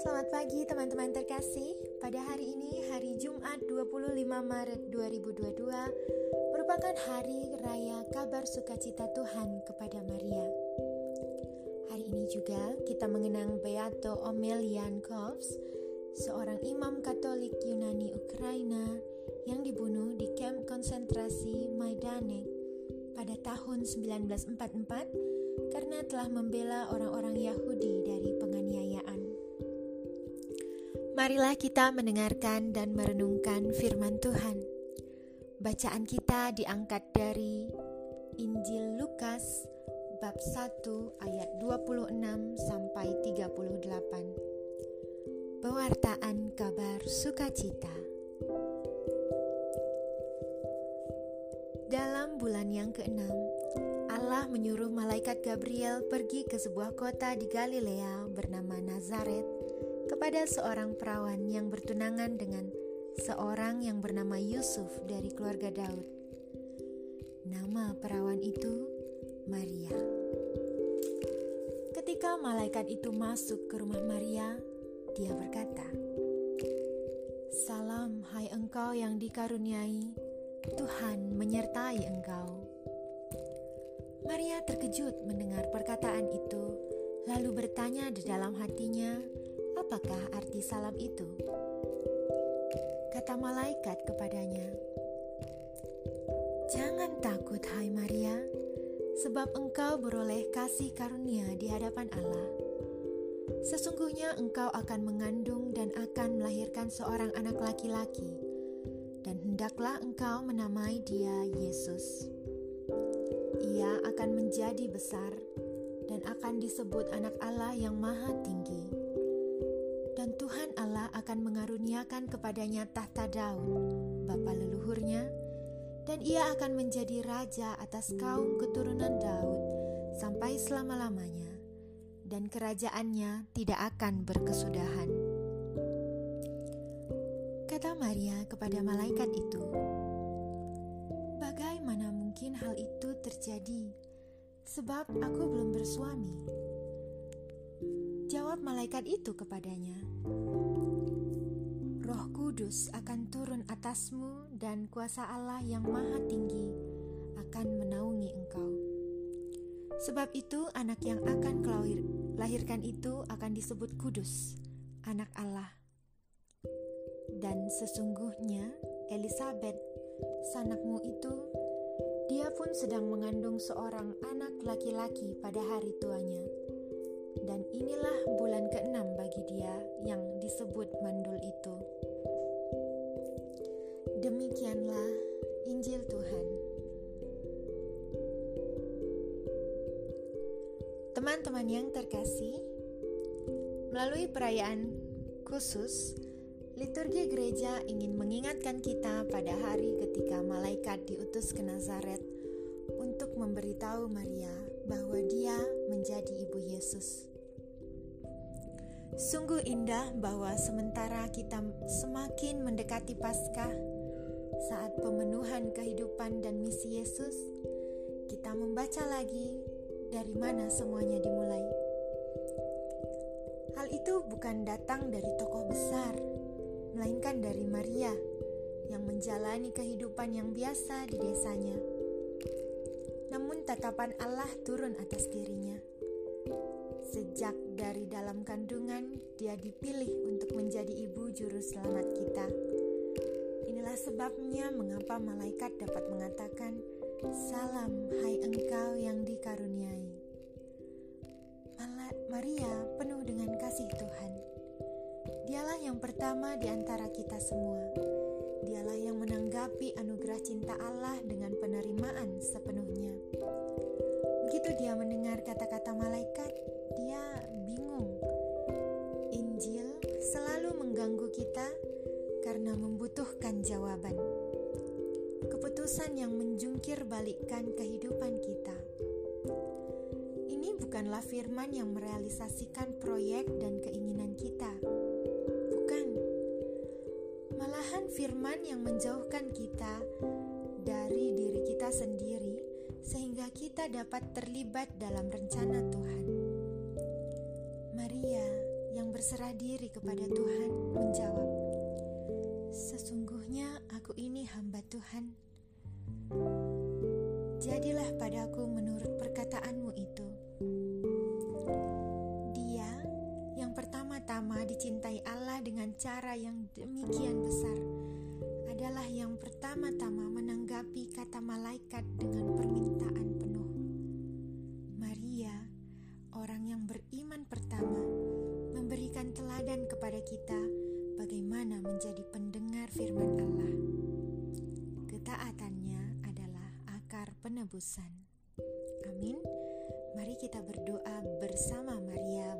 Selamat pagi teman-teman terkasih. Pada hari ini, hari Jumat 25 Maret 2022, merupakan hari raya kabar sukacita Tuhan kepada Maria. Hari ini juga kita mengenang Beato Omelian Kovs, seorang imam Katolik Yunani Ukraina yang dibunuh di kamp konsentrasi Majdanek pada tahun 1944 karena telah membela orang-orang Yahudi dari penganiayaan. Marilah kita mendengarkan dan merenungkan firman Tuhan. Bacaan kita diangkat dari Injil Lukas bab 1 ayat 26 sampai 38. Pewartaan kabar sukacita. Dalam bulan yang keenam, Allah menyuruh malaikat Gabriel pergi ke sebuah kota di Galilea bernama Nazaret kepada seorang perawan yang bertunangan dengan seorang yang bernama Yusuf dari keluarga Daud. Nama perawan itu Maria. Ketika malaikat itu masuk ke rumah Maria, dia berkata, "Salam, hai engkau yang dikaruniai, Tuhan menyertai engkau." Maria terkejut mendengar perkataan itu, lalu bertanya di dalam hatinya, Apakah arti salam itu? Kata malaikat kepadanya, "Jangan takut, hai Maria, sebab engkau beroleh kasih karunia di hadapan Allah. Sesungguhnya engkau akan mengandung dan akan melahirkan seorang anak laki-laki, dan hendaklah engkau menamai dia Yesus. Ia akan menjadi besar." dan akan disebut Anak Allah yang Maha Tinggi dan Tuhan Allah akan mengaruniakan kepadanya tahta Daud, bapa leluhurnya, dan ia akan menjadi raja atas kaum keturunan Daud sampai selama-lamanya, dan kerajaannya tidak akan berkesudahan. Kata Maria kepada malaikat itu, "Bagaimana mungkin hal itu terjadi? Sebab aku belum bersuami." Jawab malaikat itu kepadanya, Roh Kudus akan turun atasmu dan kuasa Allah yang maha tinggi akan menaungi engkau. Sebab itu anak yang akan kau lahirkan itu akan disebut kudus, anak Allah. Dan sesungguhnya Elizabeth, sanakmu itu, dia pun sedang mengandung seorang anak laki-laki pada hari tuanya dan inilah bulan keenam bagi dia yang disebut mandul itu. Demikianlah Injil Tuhan. Teman-teman yang terkasih, melalui perayaan khusus, liturgi gereja ingin mengingatkan kita pada hari ketika malaikat diutus ke Nazaret untuk memberitahu Maria bahwa dia menjadi ibu Yesus. Sungguh indah bahwa sementara kita semakin mendekati Paskah, saat pemenuhan kehidupan dan misi Yesus, kita membaca lagi dari mana semuanya dimulai. Hal itu bukan datang dari tokoh besar, melainkan dari Maria yang menjalani kehidupan yang biasa di desanya. Namun tatapan Allah turun atas dirinya Sejak dari dalam kandungan, dia dipilih untuk menjadi ibu juru selamat kita. Inilah sebabnya mengapa malaikat dapat mengatakan, "Salam, hai engkau yang dikaruniai." Maria Dialah yang pertama di antara kita semua. Dialah yang menanggapi anugerah cinta Allah dengan penerimaan sepenuhnya. Begitu dia mendengar kata-kata malaikat, dia bingung. Injil selalu mengganggu kita karena membutuhkan jawaban. Keputusan yang menjungkir balikkan kehidupan kita. Ini bukanlah firman yang merealisasikan proyek dan keinginan firman yang menjauhkan kita dari diri kita sendiri sehingga kita dapat terlibat dalam rencana Tuhan. Maria yang berserah diri kepada Tuhan menjawab, "Sesungguhnya aku ini hamba Tuhan. Jadilah padaku menurut perkataanmu itu." Dia yang pertama-tama dicintai cara yang demikian besar adalah yang pertama-tama menanggapi kata malaikat dengan permintaan penuh. Maria, orang yang beriman pertama, memberikan teladan kepada kita bagaimana menjadi pendengar firman Allah. Ketaatannya adalah akar penebusan. Amin. Mari kita berdoa bersama Maria.